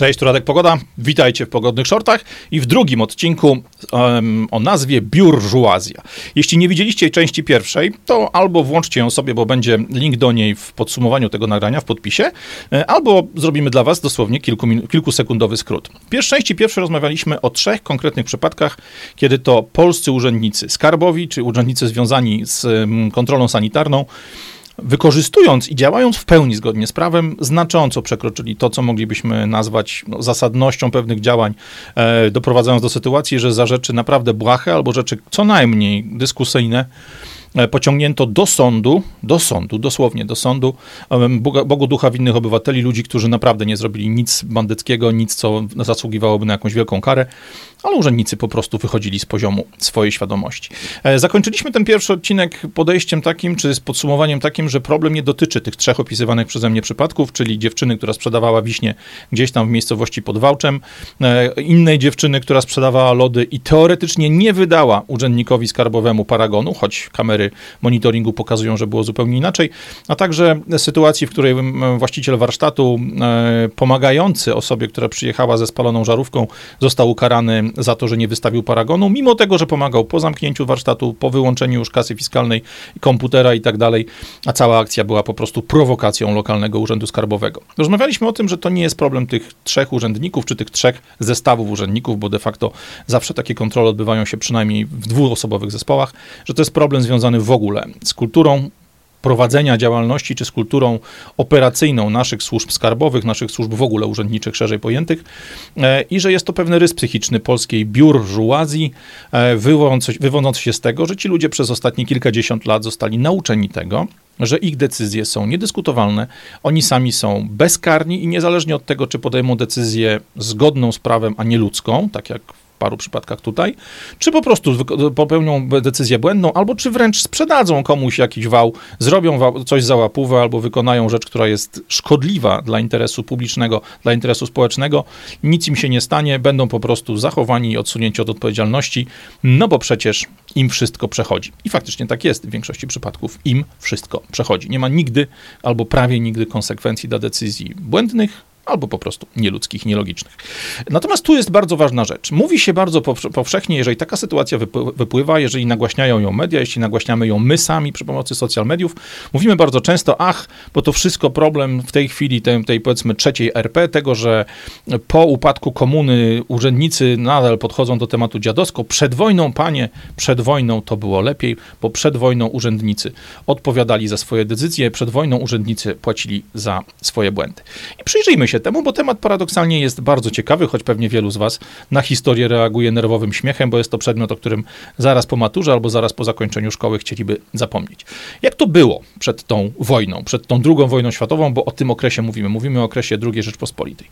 Cześć, tu Radek Pogoda. Witajcie w Pogodnych Shortach i w drugim odcinku um, o nazwie Biurżuazja. Jeśli nie widzieliście części pierwszej, to albo włączcie ją sobie, bo będzie link do niej w podsumowaniu tego nagrania, w podpisie, e, albo zrobimy dla was dosłownie kilku, kilkusekundowy skrót. W pierwszej części pierwszej rozmawialiśmy o trzech konkretnych przypadkach, kiedy to polscy urzędnicy skarbowi, czy urzędnicy związani z kontrolą sanitarną, wykorzystując i działając w pełni zgodnie z prawem, znacząco przekroczyli to, co moglibyśmy nazwać no, zasadnością pewnych działań, e, doprowadzając do sytuacji, że za rzeczy naprawdę błahe albo rzeczy co najmniej dyskusyjne, pociągnięto do sądu, do sądu, dosłownie do sądu, Boga, Bogu ducha winnych obywateli, ludzi, którzy naprawdę nie zrobili nic bandyckiego, nic, co zasługiwałoby na jakąś wielką karę, ale urzędnicy po prostu wychodzili z poziomu swojej świadomości. E, zakończyliśmy ten pierwszy odcinek podejściem takim, czy z podsumowaniem takim, że problem nie dotyczy tych trzech opisywanych przeze mnie przypadków, czyli dziewczyny, która sprzedawała wiśnie gdzieś tam w miejscowości pod Wałczem, e, innej dziewczyny, która sprzedawała lody i teoretycznie nie wydała urzędnikowi skarbowemu paragonu, choć kamery monitoringu pokazują, że było zupełnie inaczej, a także sytuacji, w której właściciel warsztatu e, pomagający osobie, która przyjechała ze spaloną żarówką, został ukarany za to, że nie wystawił paragonu, mimo tego, że pomagał po zamknięciu warsztatu, po wyłączeniu już kasy fiskalnej, komputera i tak dalej, a cała akcja była po prostu prowokacją lokalnego urzędu skarbowego. Rozmawialiśmy o tym, że to nie jest problem tych trzech urzędników, czy tych trzech zestawów urzędników, bo de facto zawsze takie kontrole odbywają się przynajmniej w dwuosobowych zespołach, że to jest problem związany związany w ogóle z kulturą prowadzenia działalności, czy z kulturą operacyjną naszych służb skarbowych, naszych służb w ogóle urzędniczych, szerzej pojętych, e, i że jest to pewny rys psychiczny polskiej biurżuazji, e, wywodzący się z tego, że ci ludzie przez ostatnie kilkadziesiąt lat zostali nauczeni tego, że ich decyzje są niedyskutowalne, oni sami są bezkarni i niezależnie od tego, czy podejmą decyzję zgodną z prawem, a nie ludzką, tak jak paru przypadkach tutaj, czy po prostu popełnią decyzję błędną, albo czy wręcz sprzedadzą komuś jakiś wał, zrobią coś za łapówę, albo wykonają rzecz, która jest szkodliwa dla interesu publicznego, dla interesu społecznego, nic im się nie stanie, będą po prostu zachowani i odsunięci od odpowiedzialności, no bo przecież im wszystko przechodzi. I faktycznie tak jest w większości przypadków, im wszystko przechodzi. Nie ma nigdy albo prawie nigdy konsekwencji dla decyzji błędnych, albo po prostu nieludzkich, nielogicznych. Natomiast tu jest bardzo ważna rzecz. Mówi się bardzo powszechnie, jeżeli taka sytuacja wypływa, jeżeli nagłaśniają ją media, jeśli nagłaśniamy ją my sami przy pomocy social mediów, mówimy bardzo często, ach, bo to wszystko problem w tej chwili, tej, tej powiedzmy trzeciej RP, tego, że po upadku komuny urzędnicy nadal podchodzą do tematu dziadowsko. Przed wojną, panie, przed wojną to było lepiej, bo przed wojną urzędnicy odpowiadali za swoje decyzje, przed wojną urzędnicy płacili za swoje błędy. I przyjrzyjmy się temu, bo temat paradoksalnie jest bardzo ciekawy, choć pewnie wielu z Was na historię reaguje nerwowym śmiechem, bo jest to przedmiot, o którym zaraz po maturze albo zaraz po zakończeniu szkoły chcieliby zapomnieć. Jak to było przed tą wojną, przed tą drugą wojną światową, bo o tym okresie mówimy. Mówimy o okresie II Rzeczpospolitej.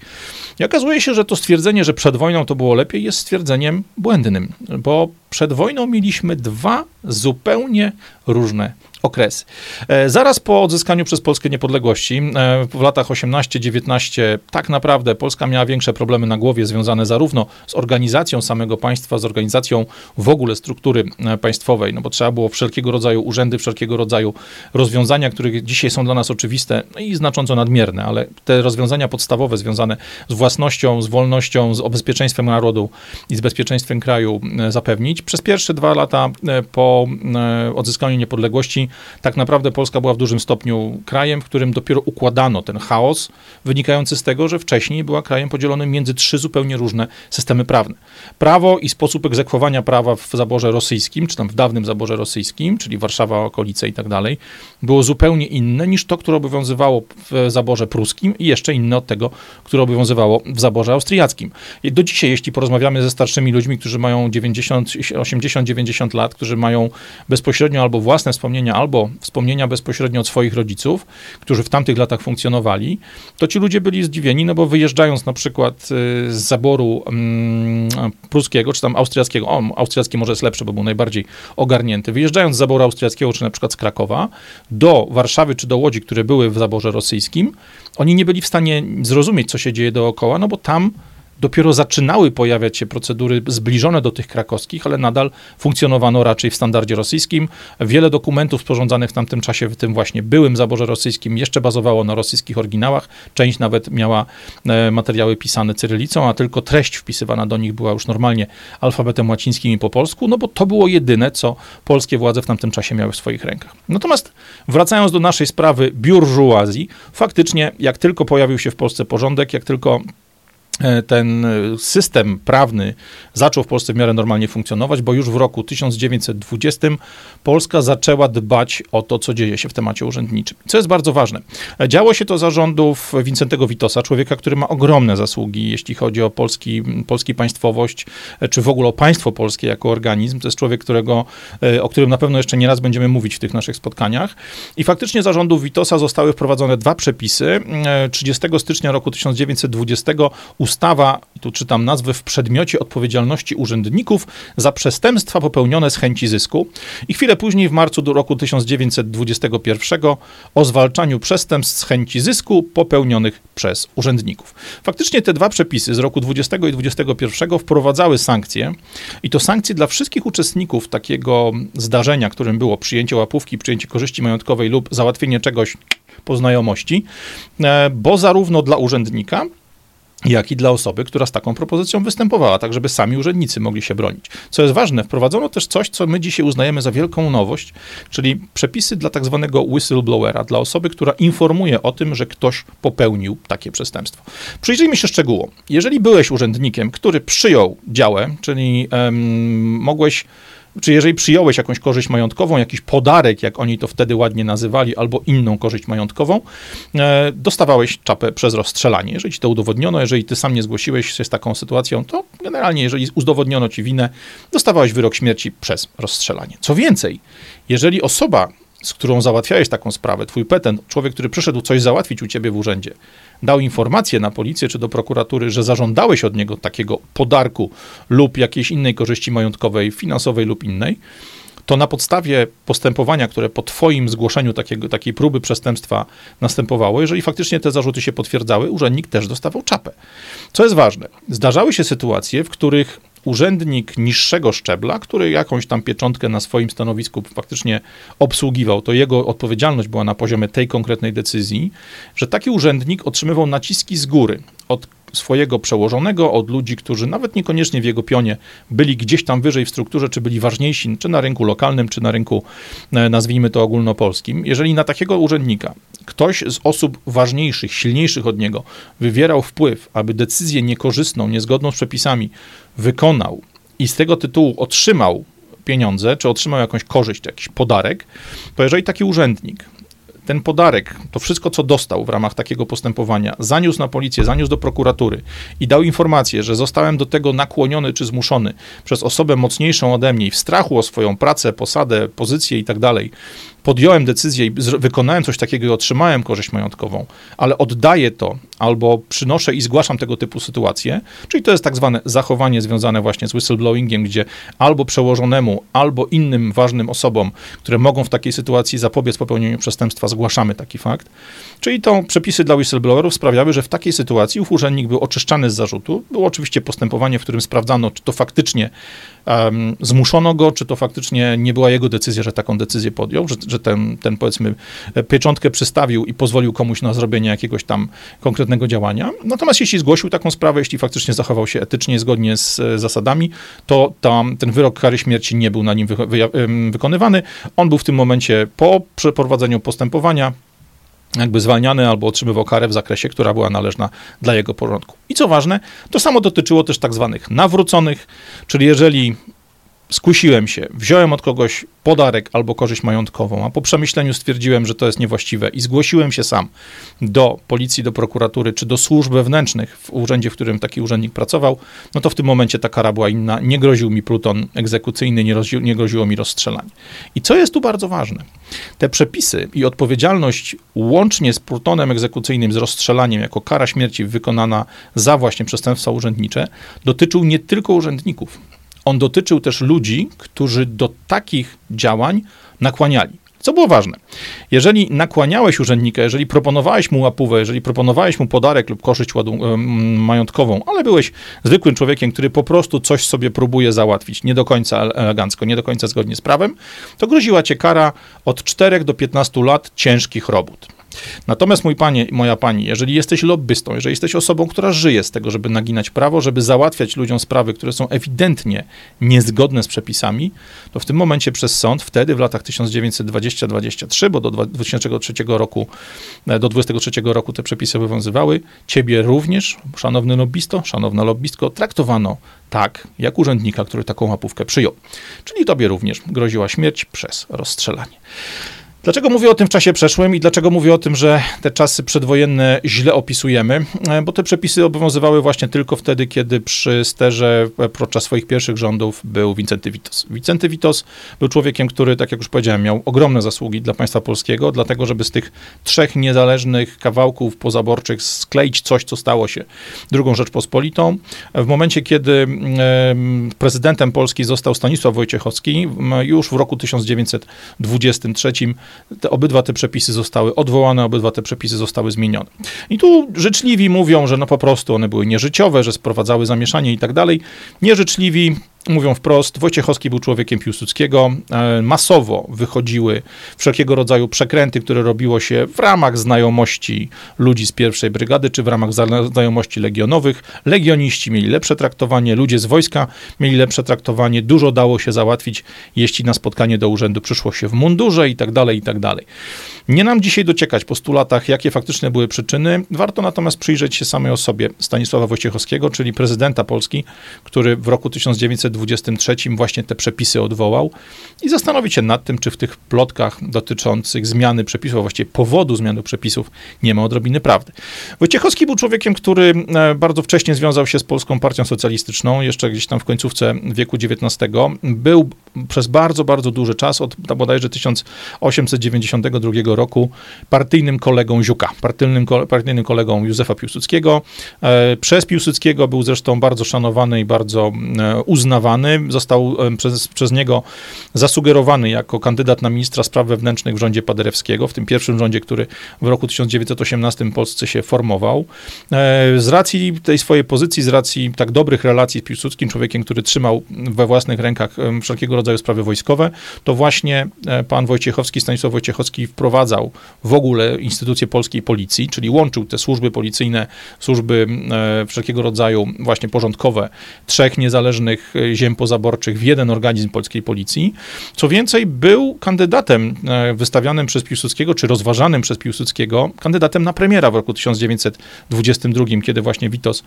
I okazuje się, że to stwierdzenie, że przed wojną to było lepiej, jest stwierdzeniem błędnym, bo przed wojną mieliśmy dwa zupełnie różne okresy. E, zaraz po odzyskaniu przez Polskę niepodległości e, w latach 18-19 tak naprawdę Polska miała większe problemy na głowie związane zarówno z organizacją samego państwa, z organizacją w ogóle struktury e, państwowej, no bo trzeba było wszelkiego rodzaju urzędy, wszelkiego rodzaju rozwiązania, które dzisiaj są dla nas oczywiste no i znacząco nadmierne, ale te rozwiązania podstawowe związane z własnością, z wolnością, z bezpieczeństwem narodu i z bezpieczeństwem kraju zapewnić. Przez pierwsze dwa lata po odzyskaniu niepodległości tak naprawdę Polska była w dużym stopniu krajem, w którym dopiero układano ten chaos, wynikający z tego, że wcześniej była krajem podzielonym między trzy zupełnie różne systemy prawne. Prawo i sposób egzekwowania prawa w zaborze rosyjskim, czy tam w dawnym zaborze rosyjskim, czyli Warszawa, okolice i tak dalej, było zupełnie inne niż to, które obowiązywało w zaborze pruskim i jeszcze inne od tego, które obowiązywało w zaborze austriackim. I do dzisiaj, jeśli porozmawiamy ze starszymi ludźmi, którzy mają 90, 80, 90 lat, którzy mają bezpośrednio albo własne wspomnienia, albo wspomnienia bezpośrednio od swoich rodziców, którzy w tamtych latach funkcjonowali, to ci ludzie byli zdziwieni, no bo wyjeżdżając na przykład y, z zaboru mm, pruskiego, czy tam austriackiego, o, austriacki może jest lepszy, bo był najbardziej ogarnięty, wyjeżdżając z zaboru austriackiego, czy na przykład z Krakowa, do Warszawy, czy do Łodzi, które były w zaborze rosyjskim, oni nie byli w stanie zrozumieć, co się dzieje dookoła, no bo tam dopiero zaczynały pojawiać się procedury zbliżone do tych krakowskich, ale nadal funkcjonowano raczej w standardzie rosyjskim. Wiele dokumentów sporządzanych w tamtym czasie w tym właśnie byłym zaborze rosyjskim jeszcze bazowało na rosyjskich oryginałach. Część nawet miała e, materiały pisane cyrylicą, a tylko treść wpisywana do nich była już normalnie alfabetem łacińskim i po polsku, no bo to było jedyne, co polskie władze w tamtym czasie miały w swoich rękach. Natomiast wracając do naszej sprawy biurżuazji, faktycznie jak tylko pojawił się w Polsce porządek, jak tylko ten e, system prawny zaczął w Polsce w miarę normalnie funkcjonować, bo już w roku 1920 Polska zaczęła dbać o to, co dzieje się w temacie urzędniczym. Co jest bardzo ważne. E, działo się to za rządów Wincentego Witosa, człowieka, który ma ogromne zasługi, jeśli chodzi o polski, polski państwowość, czy w ogóle o państwo polskie jako organizm. To jest człowiek, którego, o którym na pewno jeszcze nie raz będziemy mówić w tych naszych spotkaniach. I faktycznie za rządów Witosa zostały wprowadzone dwa przepisy. 30 stycznia roku 1920 ustawa, tu czytam nazwę, w przedmiocie odpowiedzialności urzędników za przestępstwa popełnione z chęci zysku i chwilę później, w marcu do roku 1921, o zwalczaniu przestępstw z chęci zysku popełnionych przez urzędników. Faktycznie te dwa przepisy z roku 20 i 21 wprowadzały sankcje i to sankcje dla wszystkich uczestników takiego zdarzenia, którym było przyjęcie łapówki, przyjęcie korzyści majątkowej lub załatwienie czegoś po znajomości, e, bo zarówno dla urzędnika, jak i dla osoby, która z taką propozycją występowała, tak żeby sami urzędnicy mogli się bronić. Co jest ważne, wprowadzono też coś, co my dzisiaj uznajemy za wielką nowość, czyli przepisy dla tak zwanego whistleblowera, dla osoby, która informuje o tym, że ktoś popełnił takie przestępstwo. Przyjrzyjmy się szczegółom. Jeżeli byłeś urzędnikiem, który przyjął działę, czyli um, mogłeś czy jeżeli przyjąłeś jakąś korzyść majątkową, jakiś podarek, jak oni to wtedy ładnie nazywali, albo inną korzyść majątkową, e, dostawałeś czapę przez rozstrzelanie. Jeżeli ci to udowodniono, jeżeli ty sam nie zgłosiłeś się z taką sytuacją, to generalnie, jeżeli udowodniono ci winę, dostawałeś wyrok śmierci przez rozstrzelanie. Co więcej, jeżeli osoba, z którą załatwiałeś taką sprawę, twój petent, człowiek, który przyszedł coś załatwić u ciebie w urzędzie, dał informację na policję czy do prokuratury, że zażądałeś od niego takiego podarku lub jakiejś innej korzyści majątkowej, finansowej lub innej, to na podstawie postępowania, które po Twoim zgłoszeniu takiego, takiej próby przestępstwa następowało, jeżeli faktycznie te zarzuty się potwierdzały, urzędnik też dostawał czapę. Co jest ważne, zdarzały się sytuacje, w których urzędnik niższego szczebla, który jakąś tam pieczątkę na swoim stanowisku faktycznie obsługiwał, to jego odpowiedzialność była na poziomie tej konkretnej decyzji, że taki urzędnik otrzymywał naciski z góry. Od swojego przełożonego, od ludzi, którzy nawet niekoniecznie w jego pionie byli gdzieś tam wyżej w strukturze, czy byli ważniejsi, czy na rynku lokalnym, czy na rynku, e, nazwijmy to ogólnopolskim. Jeżeli na takiego urzędnika ktoś z osób ważniejszych, silniejszych od niego wywierał wpływ, aby decyzję niekorzystną, niezgodną z przepisami wykonał i z tego tytułu otrzymał pieniądze, czy otrzymał jakąś korzyść, jakiś podarek, to jeżeli taki urzędnik ten podarek, to wszystko, co dostał w ramach takiego postępowania, zaniósł na policję, zaniósł do prokuratury i dał informację, że zostałem do tego nakłoniony czy zmuszony przez osobę mocniejszą ode mnie i w strachu o swoją pracę, posadę, pozycję i tak dalej, podjąłem decyzję i wykonałem coś takiego i otrzymałem korzyść majątkową, ale oddaję to albo przynoszę i zgłaszam tego typu sytuacje, czyli to jest tak zwane zachowanie związane właśnie z whistleblowingiem, gdzie albo przełożonemu, albo innym ważnym osobom, które mogą w takiej sytuacji zapobiec popełnieniu przestępstwa, zgłaszamy taki fakt. Czyli to przepisy dla whistleblowerów sprawiały, że w takiej sytuacji ów urzędnik był oczyszczany z zarzutu. Było oczywiście postępowanie, w którym sprawdzano, czy to faktycznie um, zmuszono go, czy to faktycznie nie była jego decyzja, że taką decyzję podjął, że, że ten, ten powiedzmy pieczątkę przystawił i pozwolił komuś na zrobienie jakiegoś tam konkretnego działania. Natomiast jeśli zgłosił taką sprawę, jeśli faktycznie zachował się etycznie, zgodnie z e, zasadami, to tam, ten wyrok kary śmierci nie był na nim wy, wy, wykonywany. On był w tym momencie po przeprowadzeniu postępowania jakby zwalniany albo otrzymywał karę w zakresie, która była należna dla jego porządku. I co ważne, to samo dotyczyło też tak zwanych nawróconych, czyli jeżeli skusiłem się, wziąłem od kogoś podarek albo korzyść majątkową, a po przemyśleniu stwierdziłem, że to jest niewłaściwe i zgłosiłem się sam do policji, do prokuratury czy do służb wewnętrznych w urzędzie, w którym taki urzędnik pracował, no to w tym momencie ta kara była inna. Nie groził mi pluton egzekucyjny, nie, rozzi- nie groziło mi rozstrzelanie. I co jest tu bardzo ważne? Te przepisy i odpowiedzialność łącznie z plutonem egzekucyjnym, z rozstrzelaniem jako kara śmierci wykonana za właśnie przestępstwa urzędnicze dotyczył nie tylko urzędników on dotyczył też ludzi, którzy do takich działań nakłaniali. Co było ważne? Jeżeli nakłaniałeś urzędnika, jeżeli proponowałeś mu łapówę, jeżeli proponowałeś mu podarek lub korzyść ładu, majątkową, ale byłeś zwykłym człowiekiem, który po prostu coś sobie próbuje załatwić, nie do końca elegancko, nie do końca zgodnie z prawem, to groziła cię kara od 4 do 15 lat ciężkich robót. Natomiast mój panie, moja pani, jeżeli jesteś lobbystą, jeżeli jesteś osobą, która żyje z tego, żeby naginać prawo, żeby załatwiać ludziom sprawy, które są ewidentnie niezgodne z przepisami, to w tym momencie przez sąd, wtedy w latach 1920-23, bo do 2003 roku, e, do 23 roku te przepisy obowiązywały, ciebie również, szanowny lobbysto, szanowna lobbystko, traktowano tak, jak urzędnika, który taką łapówkę przyjął. Czyli tobie również groziła śmierć przez rozstrzelanie. Dlaczego mówię o tym w czasie przeszłym i dlaczego mówię o tym, że te czasy przedwojenne źle opisujemy? E, bo te przepisy obowiązywały właśnie tylko wtedy, kiedy przy sterze e, podczas swoich pierwszych rządów był Wincenty Witos. Wincenty Witos był człowiekiem, który, tak jak już powiedziałem, miał ogromne zasługi dla państwa polskiego, dlatego, żeby z tych trzech niezależnych kawałków pozaborczych skleić coś, co stało się drugą Rzeczpospolitą. W momencie, kiedy prezydentem Polski został Stanisław Wojciechowski, już w roku 1923 te, obydwa te przepisy zostały odwołane, obydwa te przepisy zostały zmienione. I tu życzliwi mówią, że no po prostu one były nieżyciowe, że sprowadzały zamieszanie i tak dalej. Nieżyczliwi mówią wprost, Wojciechowski był człowiekiem Piłsudskiego. E, masowo wychodziły wszelkiego rodzaju przekręty, które robiło się w ramach znajomości ludzi z pierwszej brygady, czy w ramach znajomości legionowych. Legioniści mieli lepsze traktowanie, ludzie z wojska mieli lepsze traktowanie. Dużo dało się załatwić, jeśli na spotkanie do urzędu przyszło się w mundurze i tak dalej, i tak dalej. Nie nam dzisiaj dociekać po stu latach, jakie faktyczne były przyczyny. Warto natomiast przyjrzeć się samej osobie Stanisława Wojciechowskiego, czyli prezydenta Polski, który w roku 1923 właśnie te przepisy odwołał i zastanowić się nad tym, czy w tych plotkach dotyczących zmiany przepisów, a właściwie powodu zmiany przepisów, nie ma odrobiny prawdy. Wojciechowski był człowiekiem, który e, bardzo wcześnie związał się z Polską Partią Socjalistyczną, jeszcze gdzieś tam w końcówce wieku XIX. Był przez bardzo, bardzo duży czas, od bodajże 1892 roku partyjnym kolegą Ziuka, partyjnym, partyjnym kolegą Józefa Piłsudskiego. E, przez Piłsudskiego był zresztą bardzo szanowany i bardzo e, Został e, przez, przez niego zasugerowany jako kandydat na ministra spraw wewnętrznych w rządzie Paderewskiego, w tym pierwszym rządzie, który w roku 1918 w Polsce się formował. Z racji tej swojej pozycji, z racji tak dobrych relacji z Piłsudskim, człowiekiem, który trzymał we własnych rękach wszelkiego rodzaju sprawy wojskowe, to właśnie pan Wojciechowski, Stanisław Wojciechowski wprowadzał w ogóle instytucje polskiej policji, czyli łączył te służby policyjne, służby e, wszelkiego rodzaju właśnie porządkowe trzech niezależnych e, ziem pozaborczych w jeden organizm polskiej policji. Co więcej, był kandydatem e, wystawianym przez Piłsudskiego, czy rozważanym przez Piłsudskiego, kandydatem na premiera w roku 1922, kiedy właśnie Witos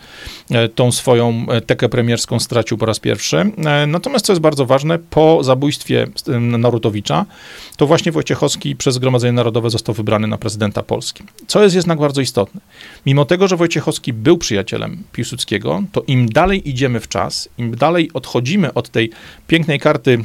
tą swoją tekę premierską stracił po raz pierwszy. Natomiast, co jest bardzo ważne, po zabójstwie Narutowicza, to właśnie Wojciechowski przez Zgromadzenie Narodowe został wybrany na prezydenta Polski. Co jest jednak bardzo istotne. Mimo tego, że Wojciechowski był przyjacielem Piłsudskiego, to im dalej idziemy w czas, im dalej odchodzimy od tej pięknej karty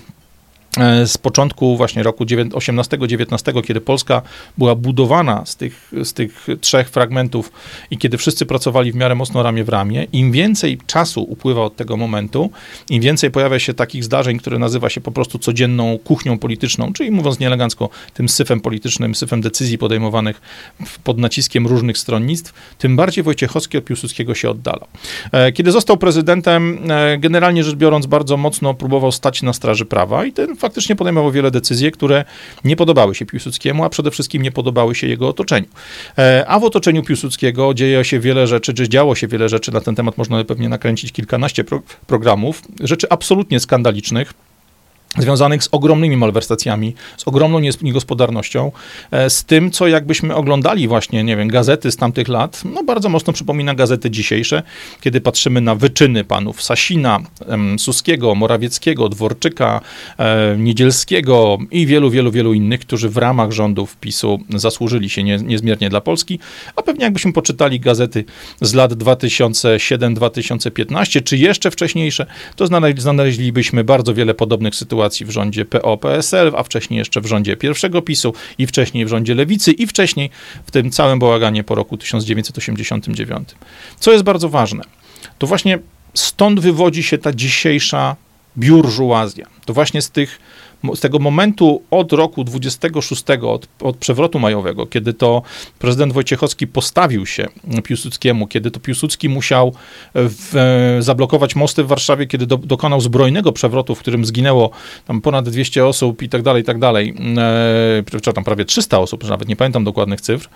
z początku właśnie roku 18-19, kiedy Polska była budowana z tych, z tych trzech fragmentów i kiedy wszyscy pracowali w miarę mocno ramię w ramię, im więcej czasu upływa od tego momentu, im więcej pojawia się takich zdarzeń, które nazywa się po prostu codzienną kuchnią polityczną, czyli mówiąc nieelegancko, tym syfem politycznym, syfem decyzji podejmowanych pod naciskiem różnych stronnictw, tym bardziej Wojciechowski od Piłsudskiego się oddalał. E, kiedy został prezydentem, e, generalnie rzecz biorąc, bardzo mocno próbował stać na straży prawa i ten faktycznie podejmował wiele decyzji, które nie podobały się Piłsudskiemu, a przede wszystkim nie podobały się jego otoczeniu. E, a w otoczeniu Piłsudskiego dzieje się wiele rzeczy, czy działo się wiele rzeczy, na ten temat. Można pewnie nakręcić kilkanaście pro programów, rzeczy absolutnie skandalicznych, związanych z ogromnymi malwersacjami, z ogromną niegospodarnością, e, z tym, co jakbyśmy oglądali właśnie, nie wiem, gazety z tamtych lat, no bardzo mocno przypomina gazety dzisiejsze, kiedy patrzymy na wyczyny panów Sasina, Suskiego, Morawieckiego, Dworczyka, e, Niedzielskiego i wielu, wielu, wielu innych, którzy w ramach rządów PiSu zasłużyli się nie, niezmiernie dla Polski, a pewnie jakbyśmy poczytali gazety z lat 2007-2015, czy jeszcze wcześniejsze, to znaleźlibyśmy bardzo wiele podobnych sytuacji sytuacji w rządzie PO-PSL, a wcześniej jeszcze w rządzie pierwszego PiSu i wcześniej w rządzie Lewicy i wcześniej w tym całym bałaganie po roku 1989. Co jest bardzo ważne, to właśnie stąd wywodzi się ta dzisiejsza biurżuazja. To właśnie z tych z tego momentu od roku 26, od, od przewrotu majowego, kiedy to prezydent Wojciechowski postawił się Piłsudskiemu, kiedy to Piłsudski musiał w, zablokować mosty w Warszawie, kiedy do, dokonał zbrojnego przewrotu, w którym zginęło tam ponad 200 osób i tak dalej, i tak dalej, e, tam prawie 300 osób, nawet nie pamiętam dokładnych cyfr,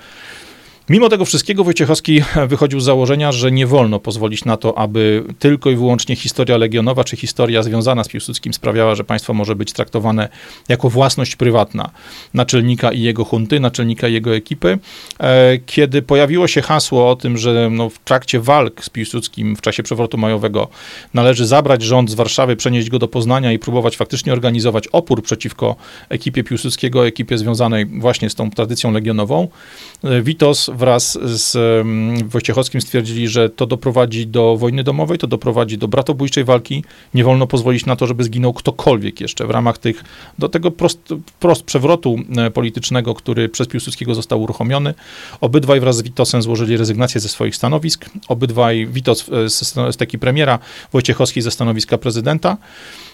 Mimo tego wszystkiego Wojciechowski wychodził z założenia, że nie wolno pozwolić na to, aby tylko i wyłącznie historia legionowa czy historia związana z Piłsudskim sprawiała, że państwo może być traktowane jako własność prywatna naczelnika i jego hunty, naczelnika i jego ekipy. E, kiedy pojawiło się hasło o tym, że no w trakcie walk z Piłsudskim w czasie przewrotu majowego należy zabrać rząd z Warszawy, przenieść go do Poznania i próbować faktycznie organizować opór przeciwko ekipie Piłsudskiego, ekipie związanej właśnie z tą tradycją legionową, e, Witos wraz z Wojciechowskim stwierdzili, że to doprowadzi do wojny domowej, to doprowadzi do bratobójczej walki. Nie wolno pozwolić na to, żeby zginął ktokolwiek jeszcze w ramach tych, do tego prost, prost przewrotu e, politycznego, który przez Piłsudskiego został uruchomiony. Obydwaj wraz z Witosem złożyli rezygnację ze swoich stanowisk. Obydwaj, Witos e, z teki premiera, Wojciechowski ze stanowiska prezydenta.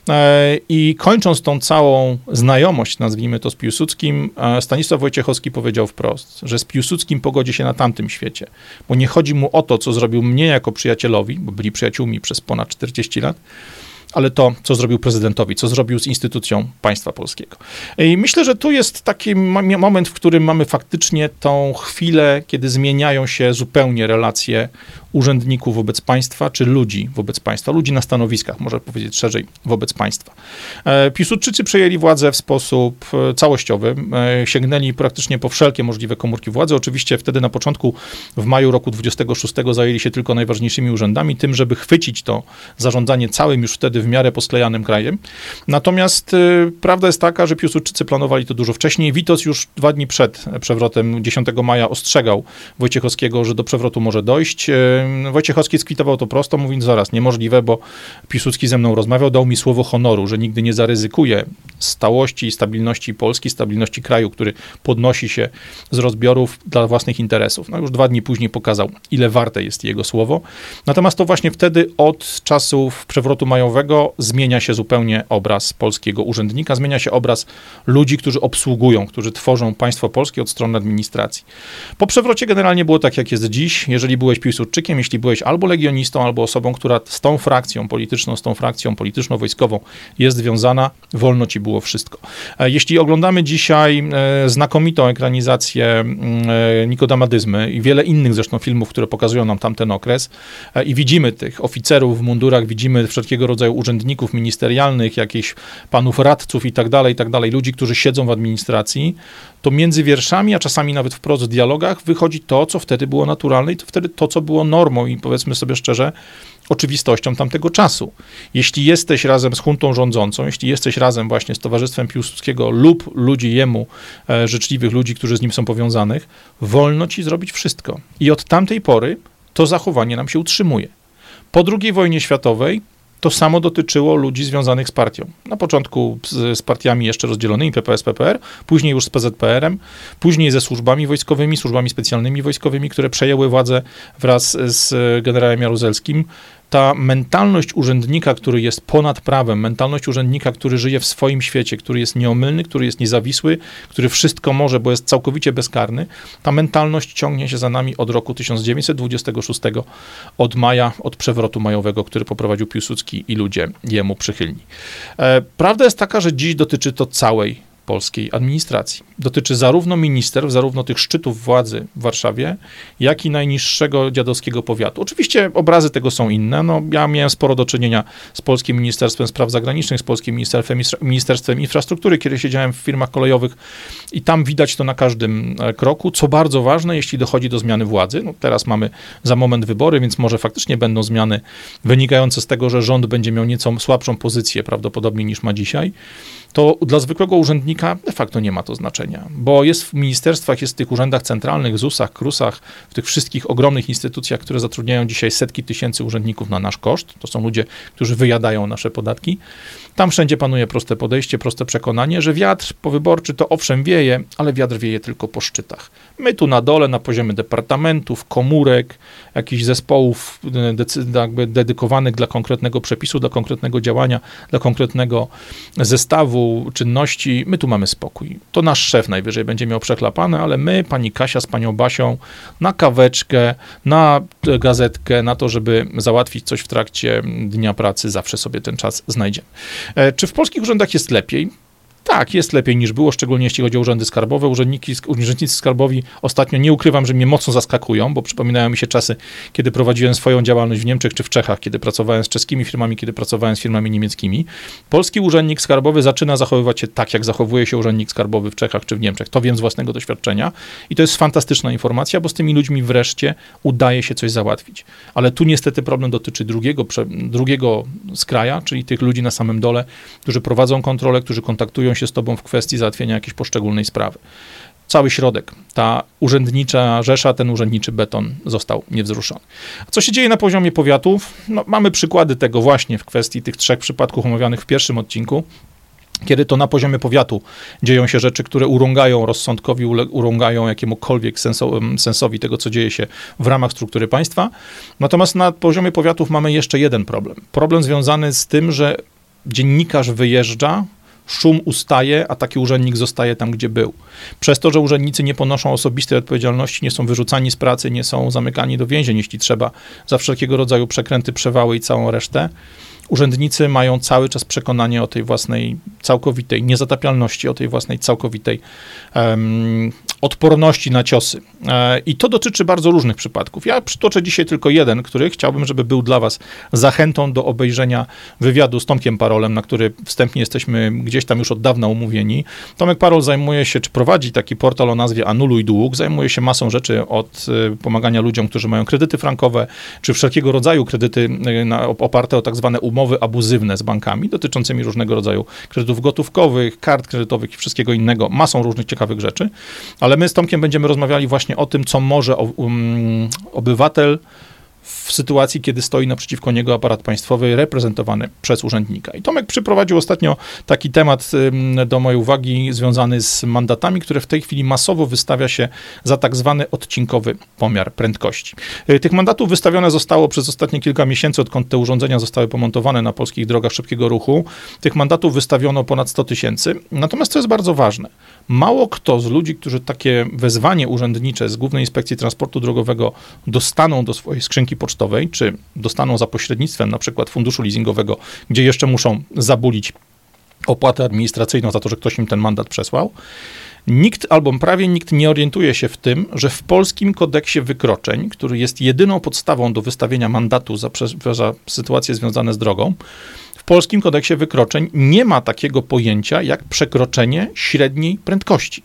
E, I kończąc tą całą znajomość, nazwijmy to z Piłsudskim, e, Stanisław Wojciechowski powiedział wprost, że z Piłsudskim pogodzi się na tamtym świecie, bo nie chodzi mu o to, co zrobił mnie jako przyjacielowi, bo byli przyjaciółmi przez ponad 40 lat, ale to, co zrobił prezydentowi, co zrobił z instytucją państwa polskiego. I myślę, że tu jest taki moment, w którym mamy faktycznie tą chwilę, kiedy zmieniają się zupełnie relacje urzędników wobec państwa, czy ludzi wobec państwa, ludzi na stanowiskach, może powiedzieć szerzej, wobec państwa. E, Piłsudczycy przejęli władzę w sposób e, całościowy, e, sięgnęli praktycznie po wszelkie możliwe komórki władzy. Oczywiście wtedy na początku, w maju roku 26 zajęli się tylko najważniejszymi urzędami, tym, żeby chwycić to zarządzanie całym już wtedy w miarę posklejanym krajem. Natomiast prawda jest taka, że Piłsudczycy planowali to dużo wcześniej. Witos już dwa dni przed przewrotem 10 maja ostrzegał Wojciechowskiego, że do przewrotu może dojść. Wojciechowski skwitował to prosto, mówiąc zaraz, niemożliwe, bo Piłsudski ze mną rozmawiał, dał mi słowo honoru, że nigdy nie zaryzykuje stałości i stabilności Polski, stabilności kraju, który podnosi się z rozbiorów dla własnych interesów. No już dwa dni później pokazał, ile warte jest jego słowo. Natomiast to właśnie wtedy od czasów przewrotu majowego zmienia się zupełnie obraz polskiego urzędnika, zmienia się obraz ludzi, którzy obsługują, którzy tworzą państwo polskie od strony administracji. Po przewrocie generalnie było tak, jak jest dziś. Jeżeli byłeś Piłsudczykiem, jeśli byłeś albo legionistą, albo osobą, która z tą frakcją polityczną, z tą frakcją polityczno-wojskową jest związana, wolno ci było wszystko. E, jeśli oglądamy dzisiaj e, znakomitą ekranizację mm, e, Nikodamadyzmy i wiele innych zresztą filmów, które pokazują nam tamten okres i widzimy tych oficerów w mundurach, widzimy wszelkiego rodzaju urzędników ministerialnych, jakichś panów radców i tak dalej, i tak dalej, ludzi, którzy siedzą w administracji, to między wierszami, a czasami nawet wprost w dialogach wychodzi to, co wtedy było naturalne i to wtedy to, co było normą i powiedzmy sobie szczerze, oczywistością tamtego czasu. Jeśli jesteś razem z huntą rządzącą, jeśli jesteś razem właśnie z Towarzystwem Piłsudskiego lub ludzi jemu e, życzliwych, ludzi, którzy z nim są powiązanych, wolno ci zrobić wszystko. I od tamtej pory to zachowanie nam się utrzymuje. Po II wojnie światowej to samo dotyczyło ludzi związanych z partią. Na początku z, z partiami jeszcze rozdzielonymi, PPS, PPR, później już z PZPR-em, później ze służbami wojskowymi, służbami specjalnymi wojskowymi, które przejęły władzę wraz z generałem Jaruzelskim ta mentalność urzędnika, który jest ponad prawem, mentalność urzędnika, który żyje w swoim świecie, który jest nieomylny, który jest niezawisły, który wszystko może, bo jest całkowicie bezkarny, ta mentalność ciągnie się za nami od roku 1926, od maja, od przewrotu majowego, który poprowadził Piłsudski i ludzie jemu przychylni. E, prawda jest taka, że dziś dotyczy to całej polskiej administracji. Dotyczy zarówno ministerstw, zarówno tych szczytów władzy w Warszawie, jak i najniższego dziadowskiego powiatu. Oczywiście obrazy tego są inne. No, ja miałem sporo do czynienia z Polskim Ministerstwem Spraw Zagranicznych, z Polskim Ministerstwem, Ministerstwem Infrastruktury, kiedy siedziałem w firmach kolejowych i tam widać to na każdym e, kroku, co bardzo ważne, jeśli dochodzi do zmiany władzy. No, teraz mamy za moment wybory, więc może faktycznie będą zmiany wynikające z tego, że rząd będzie miał nieco słabszą pozycję prawdopodobnie niż ma dzisiaj to dla zwykłego urzędnika de facto nie ma to znaczenia, bo jest w ministerstwach, jest w tych urzędach centralnych, ZUS-ach, KRUS-ach, w tych wszystkich ogromnych instytucjach, które zatrudniają dzisiaj setki tysięcy urzędników na nasz koszt. To są ludzie, którzy wyjadają nasze podatki. Tam wszędzie panuje proste podejście, proste przekonanie, że wiatr powyborczy to owszem wieje, ale wiatr wieje tylko po szczytach. My tu na dole, na poziomie departamentów, komórek, jakichś zespołów jakby dedykowanych dla konkretnego przepisu, dla konkretnego działania, dla konkretnego zestawu czynności, my tu mamy spokój. To nasz szef najwyżej będzie miał przeklapane, ale my, pani Kasia z panią Basią, na kaweczkę, na gazetkę, na to, żeby załatwić coś w trakcie dnia pracy, zawsze sobie ten czas znajdziemy. E, czy w polskich urzędach jest lepiej? Tak, jest lepiej niż było, szczególnie jeśli chodzi o urzędy skarbowe. Urzędniki, urzędnicy skarbowi ostatnio nie ukrywam, że mnie mocno zaskakują, bo przypominają mi się czasy, kiedy prowadziłem swoją działalność w Niemczech czy w Czechach, kiedy pracowałem z czeskimi firmami, kiedy pracowałem z firmami niemieckimi. Polski urzędnik skarbowy zaczyna zachowywać się tak, jak zachowuje się urzędnik skarbowy w Czechach czy w Niemczech. To wiem z własnego doświadczenia i to jest fantastyczna informacja, bo z tymi ludźmi wreszcie udaje się coś załatwić. Ale tu niestety problem dotyczy drugiego, drugiego skraja, czyli tych ludzi na samym dole, którzy prowadzą kontrolę, którzy kontaktują się z tobą w kwestii załatwienia jakiejś poszczególnej sprawy. Cały środek, ta urzędnicza rzesza, ten urzędniczy beton został niewzruszony. Co się dzieje na poziomie powiatów? No, mamy przykłady tego właśnie w kwestii tych trzech przypadków omawianych w pierwszym odcinku kiedy to na poziomie powiatu dzieją się rzeczy, które urągają rozsądkowi, urągają jakiemukolwiek sensowi tego, co dzieje się w ramach struktury państwa. Natomiast na poziomie powiatów mamy jeszcze jeden problem. Problem związany z tym, że dziennikarz wyjeżdża, szum ustaje, a taki urzędnik zostaje tam, gdzie był. Przez to, że urzędnicy nie ponoszą osobistej odpowiedzialności, nie są wyrzucani z pracy, nie są zamykani do więzień, jeśli trzeba, za wszelkiego rodzaju przekręty, przewały i całą resztę, urzędnicy mają cały czas przekonanie o tej własnej całkowitej niezatapialności, o tej własnej całkowitej um, odporności na ciosy. E, I to dotyczy bardzo różnych przypadków. Ja przytoczę dzisiaj tylko jeden, który chciałbym, żeby był dla Was zachętą do obejrzenia wywiadu z Tomkiem Parolem, na który wstępnie jesteśmy gdzieś tam już od dawna umówieni. Tomek Parol zajmuje się, czy prowadzi taki portal o nazwie Anuluj Dług, zajmuje się masą rzeczy od e, pomagania ludziom, którzy mają kredyty frankowe, czy wszelkiego rodzaju kredyty e, oparte o tak zwane umowy abuzywne z bankami, dotyczącymi różnego rodzaju kredytów gotówkowych, kart kredytowych i wszystkiego innego, masą różnych ciekawych rzeczy. Ale my z Tomkiem będziemy rozmawiali właśnie o tym, co może um, obywatel w sytuacji, kiedy stoi naprzeciwko niego aparat państwowy reprezentowany przez urzędnika. I Tomek przyprowadził ostatnio taki temat do mojej uwagi związany z mandatami, które w tej chwili masowo wystawia się za tak zwany odcinkowy pomiar prędkości. Y, tych mandatów wystawione zostało przez ostatnie kilka miesięcy, odkąd te urządzenia zostały pomontowane na polskich drogach szybkiego ruchu. Tych mandatów wystawiono ponad 100 tysięcy. Natomiast co jest bardzo ważne, mało kto z ludzi, którzy takie wezwanie urzędnicze z Głównej Inspekcji Transportu Drogowego dostaną do swojej skrzynki pocztowej, czy dostaną za pośrednictwem na przykład funduszu leasingowego, gdzie jeszcze muszą zabulić opłatę administracyjną za to, że ktoś im ten mandat przesłał. Nikt albo prawie nikt nie orientuje się w tym, że w polskim kodeksie wykroczeń, który jest jedyną podstawą do wystawienia mandatu za, za sytuacje związane z drogą, polskim kodeksie wykroczeń nie ma takiego pojęcia jak przekroczenie średniej prędkości.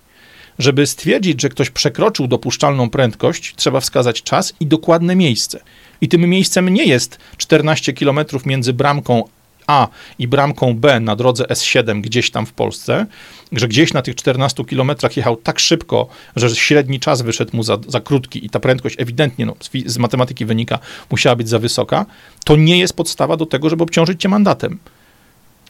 Żeby stwierdzić, że ktoś przekroczył dopuszczalną prędkość, trzeba wskazać czas i dokładne miejsce. I tym miejscem nie jest 14 km między bramką a i bramką B na drodze S7 gdzieś tam w Polsce, że gdzieś na tych 14 kilometrach jechał tak szybko, że średni czas wyszedł mu za, za krótki i ta prędkość ewidentnie no, z, z matematyki wynika, musiała być za wysoka, to nie jest podstawa do tego, żeby obciążyć cię mandatem.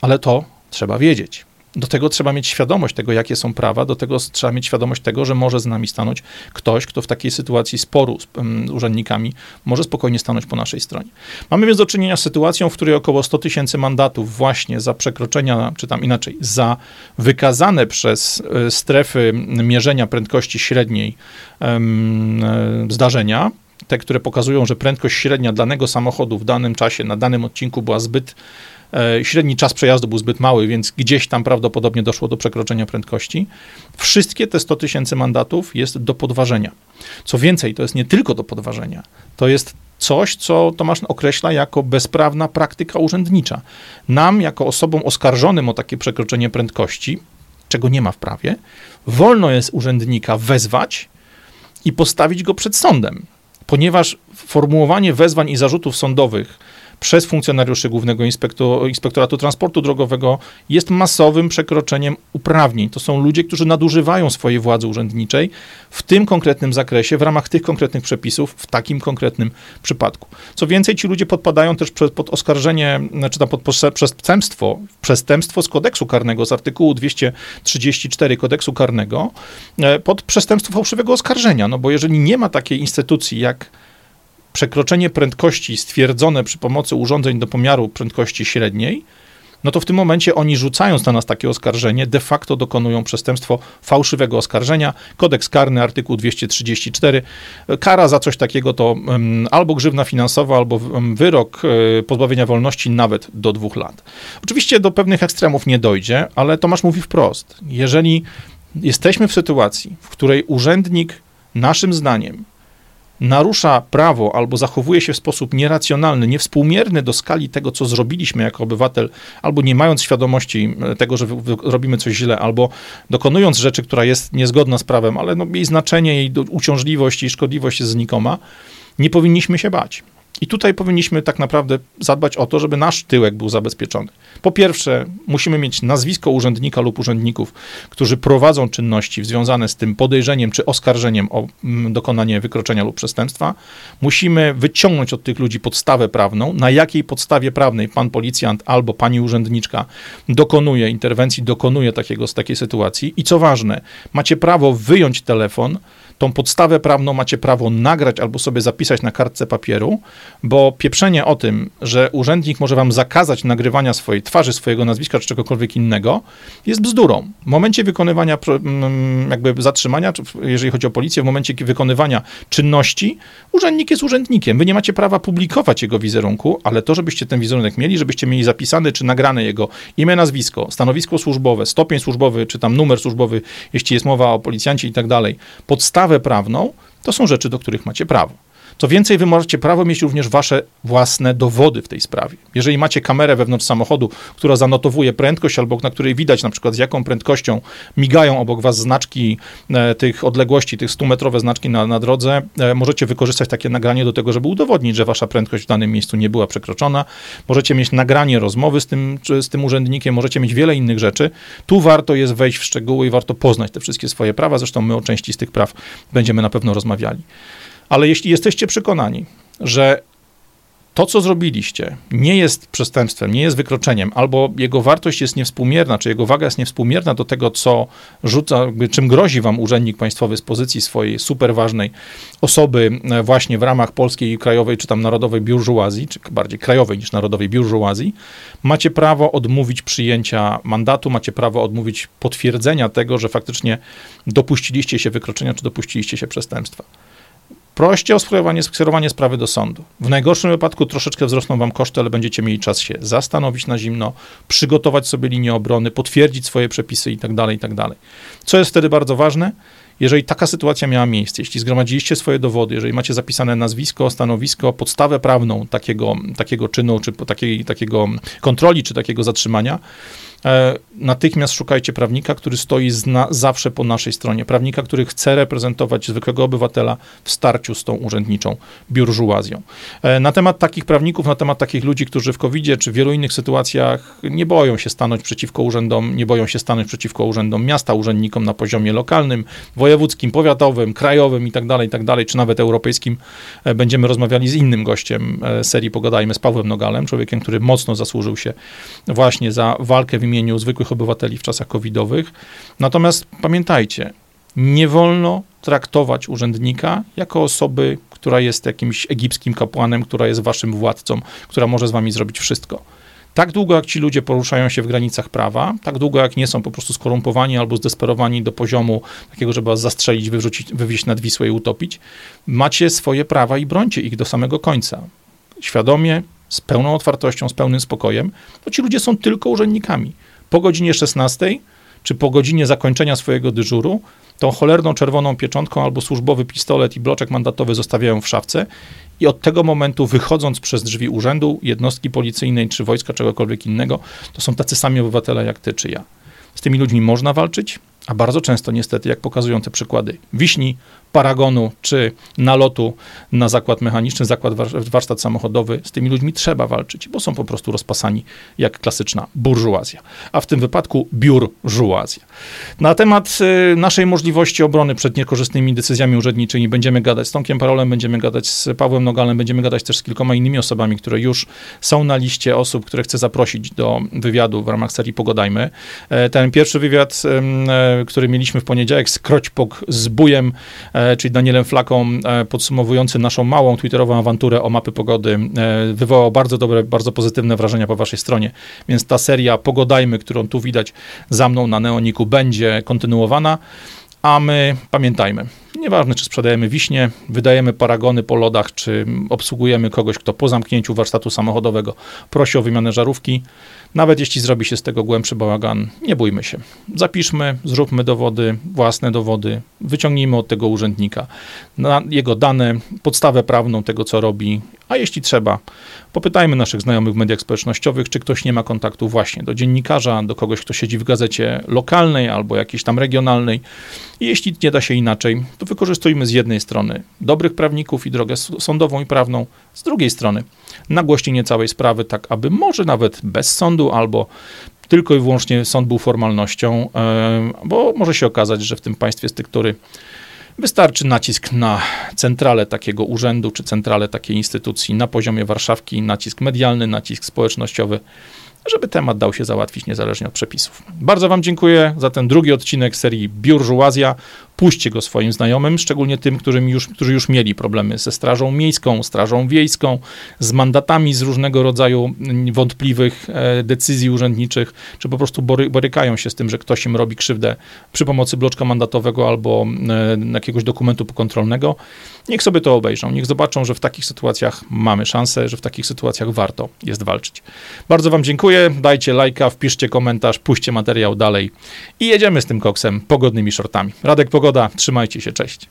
Ale to trzeba wiedzieć. Do tego trzeba mieć świadomość tego, jakie są prawa, do tego trzeba mieć świadomość tego, że może z nami stanąć ktoś, kto w takiej sytuacji sporu z um, urzędnikami może spokojnie stanąć po naszej stronie. Mamy więc do czynienia z sytuacją, w której około 100 tysięcy mandatów właśnie za przekroczenia, czy tam inaczej, za wykazane przez e, strefy mierzenia prędkości średniej um, zdarzenia, te, które pokazują, że prędkość średnia danego samochodu w danym czasie, na danym odcinku była zbyt średni czas przejazdu był zbyt mały, więc gdzieś tam prawdopodobnie doszło do przekroczenia prędkości. Wszystkie te 100 tysięcy mandatów jest do podważenia. Co więcej, to jest nie tylko do podważenia, to jest coś, co Tomasz określa jako bezprawna praktyka urzędnicza. Nam, jako osobom oskarżonym o takie przekroczenie prędkości, czego nie ma w prawie, wolno jest urzędnika wezwać i postawić go przed sądem, ponieważ formułowanie wezwań i zarzutów sądowych przez funkcjonariuszy Głównego Inspektoratu Transportu Drogowego jest masowym przekroczeniem uprawnień. To są ludzie, którzy nadużywają swojej władzy urzędniczej w tym konkretnym zakresie, w ramach tych konkretnych przepisów, w takim konkretnym przypadku. Co więcej, ci ludzie podpadają też pod oskarżenie, znaczy tam pod przestępstwo, przestępstwo z kodeksu karnego, z artykułu 234 kodeksu karnego, e, pod przestępstwo fałszywego oskarżenia. No bo jeżeli nie ma takiej instytucji jak przekroczenie prędkości stwierdzone przy pomocy urządzeń do pomiaru prędkości średniej, no to w tym momencie oni rzucając na nas takie oskarżenie, de facto dokonują przestępstwo fałszywego oskarżenia. Kodeks karny, artykuł 234. Kara za coś takiego to albo grzywna finansowa, albo wyrok um, pozbawienia wolności nawet do dwóch lat. Oczywiście do pewnych ekstremów nie dojdzie, ale Tomasz mówi wprost. Jeżeli jesteśmy w sytuacji, w której urzędnik naszym zdaniem narusza prawo albo zachowuje się w sposób nieracjonalny, niewspółmierny do skali tego, co zrobiliśmy jako obywatel, albo nie mając świadomości e, tego, że robimy coś źle, albo dokonując rzeczy, która jest niezgodna z prawem, ale no, jej znaczenie, jej uciążliwość, jej szkodliwość jest znikoma, nie powinniśmy się bać. I tutaj powinniśmy tak naprawdę zadbać o to, żeby nasz tyłek był zabezpieczony. Po pierwsze, musimy mieć nazwisko urzędnika lub urzędników, którzy prowadzą czynności związane z tym podejrzeniem czy oskarżeniem o mm, dokonanie wykroczenia lub przestępstwa. Musimy wyciągnąć od tych ludzi podstawę prawną, na jakiej podstawie prawnej pan policjant albo pani urzędniczka dokonuje interwencji, dokonuje takiego, z takiej sytuacji. I co ważne, macie prawo wyjąć telefon, tą podstawę prawną macie prawo nagrać albo sobie zapisać na kartce papieru, bo pieprzenie o tym, że urzędnik może wam zakazać nagrywania swojej twarzy, swojego nazwiska czy czegokolwiek innego, jest bzdurą. W momencie wykonywania mm, jakby zatrzymania, jeżeli chodzi o policję, w momencie wykonywania czynności, urzędnik jest urzędnikiem. Wy nie macie prawa publikować jego wizerunku, ale to, żebyście ten wizerunek mieli, żebyście mieli zapisane czy nagrane jego imię, nazwisko, stanowisko służbowe, stopień służbowy, czy tam numer służbowy, jeśli jest mowa o policjancie i tak dalej, podstawę prawną, to są rzeczy, do których macie prawo. Co więcej, wy możecie prawo mieć również wasze własne dowody w tej sprawie. Jeżeli macie kamerę wewnątrz samochodu, która zanotowuje prędkość, albo na której widać na przykład z jaką prędkością migają obok was znaczki e, tych odległości, tych 100-metrowe znaczki na, na drodze, e, możecie wykorzystać takie nagranie do tego, żeby udowodnić, że wasza prędkość w danym miejscu nie była przekroczona. Możecie mieć nagranie rozmowy z tym, z tym urzędnikiem, możecie mieć wiele innych rzeczy. Tu warto jest wejść w szczegóły i warto poznać te wszystkie swoje prawa. Zresztą my o części z tych praw będziemy na pewno rozmawiali. Ale jeśli jesteście przekonani, że to, co zrobiliście, nie jest przestępstwem, nie jest wykroczeniem, albo jego wartość jest niewspółmierna, czy jego waga jest niewspółmierna do tego, co rzuca, czym grozi wam urzędnik państwowy z pozycji swojej super ważnej osoby e, właśnie w ramach polskiej krajowej, czy tam narodowej biurżuazji, czy bardziej krajowej niż narodowej biurżuazji, macie prawo odmówić przyjęcia mandatu, macie prawo odmówić potwierdzenia tego, że faktycznie dopuściliście się wykroczenia, czy dopuściliście się przestępstwa. Proście o skierowanie, sprawy do sądu. W najgorszym wypadku troszeczkę wzrosną wam koszty, ale będziecie mieli czas się zastanowić na zimno, przygotować sobie linię obrony, potwierdzić swoje przepisy itd., tak itd. Tak Co jest wtedy bardzo ważne? Jeżeli taka sytuacja miała miejsce, jeśli zgromadziliście swoje dowody, jeżeli macie zapisane nazwisko, stanowisko, podstawę prawną takiego, takiego czynu, czy takiej, takiego kontroli, czy takiego zatrzymania, natychmiast szukajcie prawnika, który stoi zna, zawsze po naszej stronie. Prawnika, który chce reprezentować zwykłego obywatela w starciu z tą urzędniczą biurżuazją. E, na temat takich prawników, na temat takich ludzi, którzy w covid czy w wielu innych sytuacjach nie boją się stanąć przeciwko urzędom, nie boją się stanąć przeciwko urzędom miasta, urzędnikom na poziomie lokalnym, wojewódzkim, powiatowym, krajowym i tak dalej, i tak czy nawet europejskim. E, będziemy rozmawiali z innym gościem serii Pogadajmy z Pawłem Nogalem, człowiekiem, który mocno zasłużył się właśnie za walkę w imieniu zwykłych obywateli w czasach covidowych. Natomiast pamiętajcie, nie wolno traktować urzędnika jako osoby, która jest jakimś egipskim kapłanem, która jest waszym władcą, która może z wami zrobić wszystko. Tak długo, jak ci ludzie poruszają się w granicach prawa, tak długo, jak nie są po prostu skorumpowani albo zdesperowani do poziomu takiego, żeby was zastrzelić, wyrzucić, wywieźć nad Wisłę i utopić, macie swoje prawa i brońcie ich do samego końca. Świadomie, z pełną otwartością, z pełnym spokojem, to ci ludzie są tylko urzędnikami. Po godzinie 16 czy po godzinie zakończenia swojego dyżuru, tą cholerną czerwoną pieczątką albo służbowy pistolet i bloczek mandatowy zostawiają w szafce i od tego momentu wychodząc przez drzwi urzędu, jednostki policyjnej czy wojska, czegokolwiek innego, to są tacy sami obywatele jak ty czy ja. Z tymi ludźmi można walczyć, a bardzo często niestety, jak pokazują te przykłady Wiśni, paragonu czy nalotu na zakład mechaniczny, zakład warsztat samochodowy, z tymi ludźmi trzeba walczyć, bo są po prostu rozpasani jak klasyczna burżuazja, a w tym wypadku biurżuazja. Na temat y, naszej możliwości obrony przed niekorzystnymi decyzjami urzędniczymi będziemy gadać z Tomkiem Parolem, będziemy gadać z Pawłem Nogalem, będziemy gadać też z kilkoma innymi osobami, które już są na liście osób, które chcę zaprosić do wywiadu w ramach serii Pogodajmy. E, ten pierwszy wywiad, e, który mieliśmy w poniedziałek z Kroćpok z Bujem, e, czyli Danielem Flaką, e, podsumowujący naszą małą twitterową awanturę o mapy pogody, e, wywołał bardzo dobre, bardzo pozytywne wrażenia po waszej stronie. Więc ta seria Pogodajmy, którą tu widać za mną na Neoniku, będzie kontynuowana. A my pamiętajmy, nieważne czy sprzedajemy wiśnie, wydajemy paragony po lodach, czy obsługujemy kogoś, kto po zamknięciu warsztatu samochodowego prosi o wymianę żarówki, nawet jeśli zrobi się z tego głębszy bałagan, nie bójmy się. Zapiszmy, zróbmy dowody, własne dowody, wyciągnijmy od tego urzędnika jego dane, podstawę prawną tego, co robi, a jeśli trzeba, popytajmy naszych znajomych w mediach społecznościowych, czy ktoś nie ma kontaktu właśnie do dziennikarza, do kogoś, kto siedzi w gazecie lokalnej albo jakiejś tam regionalnej. I jeśli nie da się inaczej, to wykorzystujmy z jednej strony dobrych prawników i drogę sądową i prawną, z drugiej strony nagłośnienie całej sprawy, tak aby może nawet bez sądu albo tylko i wyłącznie sąd był formalnością, bo może się okazać, że w tym państwie z który Wystarczy nacisk na centralę takiego urzędu czy centralę takiej instytucji na poziomie Warszawki, nacisk medialny, nacisk społecznościowy, żeby temat dał się załatwić niezależnie od przepisów. Bardzo Wam dziękuję za ten drugi odcinek serii Biurżuazja. Puśćcie go swoim znajomym, szczególnie tym, którzy już, którzy już mieli problemy ze Strażą Miejską, Strażą Wiejską, z mandatami z różnego rodzaju wątpliwych e, decyzji urzędniczych, czy po prostu bory, borykają się z tym, że ktoś im robi krzywdę przy pomocy bloczka mandatowego albo e, jakiegoś dokumentu pokontrolnego. Niech sobie to obejrzą, niech zobaczą, że w takich sytuacjach mamy szansę, że w takich sytuacjach warto jest walczyć. Bardzo Wam dziękuję, dajcie lajka, wpiszcie komentarz, puśćcie materiał dalej i jedziemy z tym koksem pogodnymi shortami. Radek Pogoda, trzymajcie się, cześć.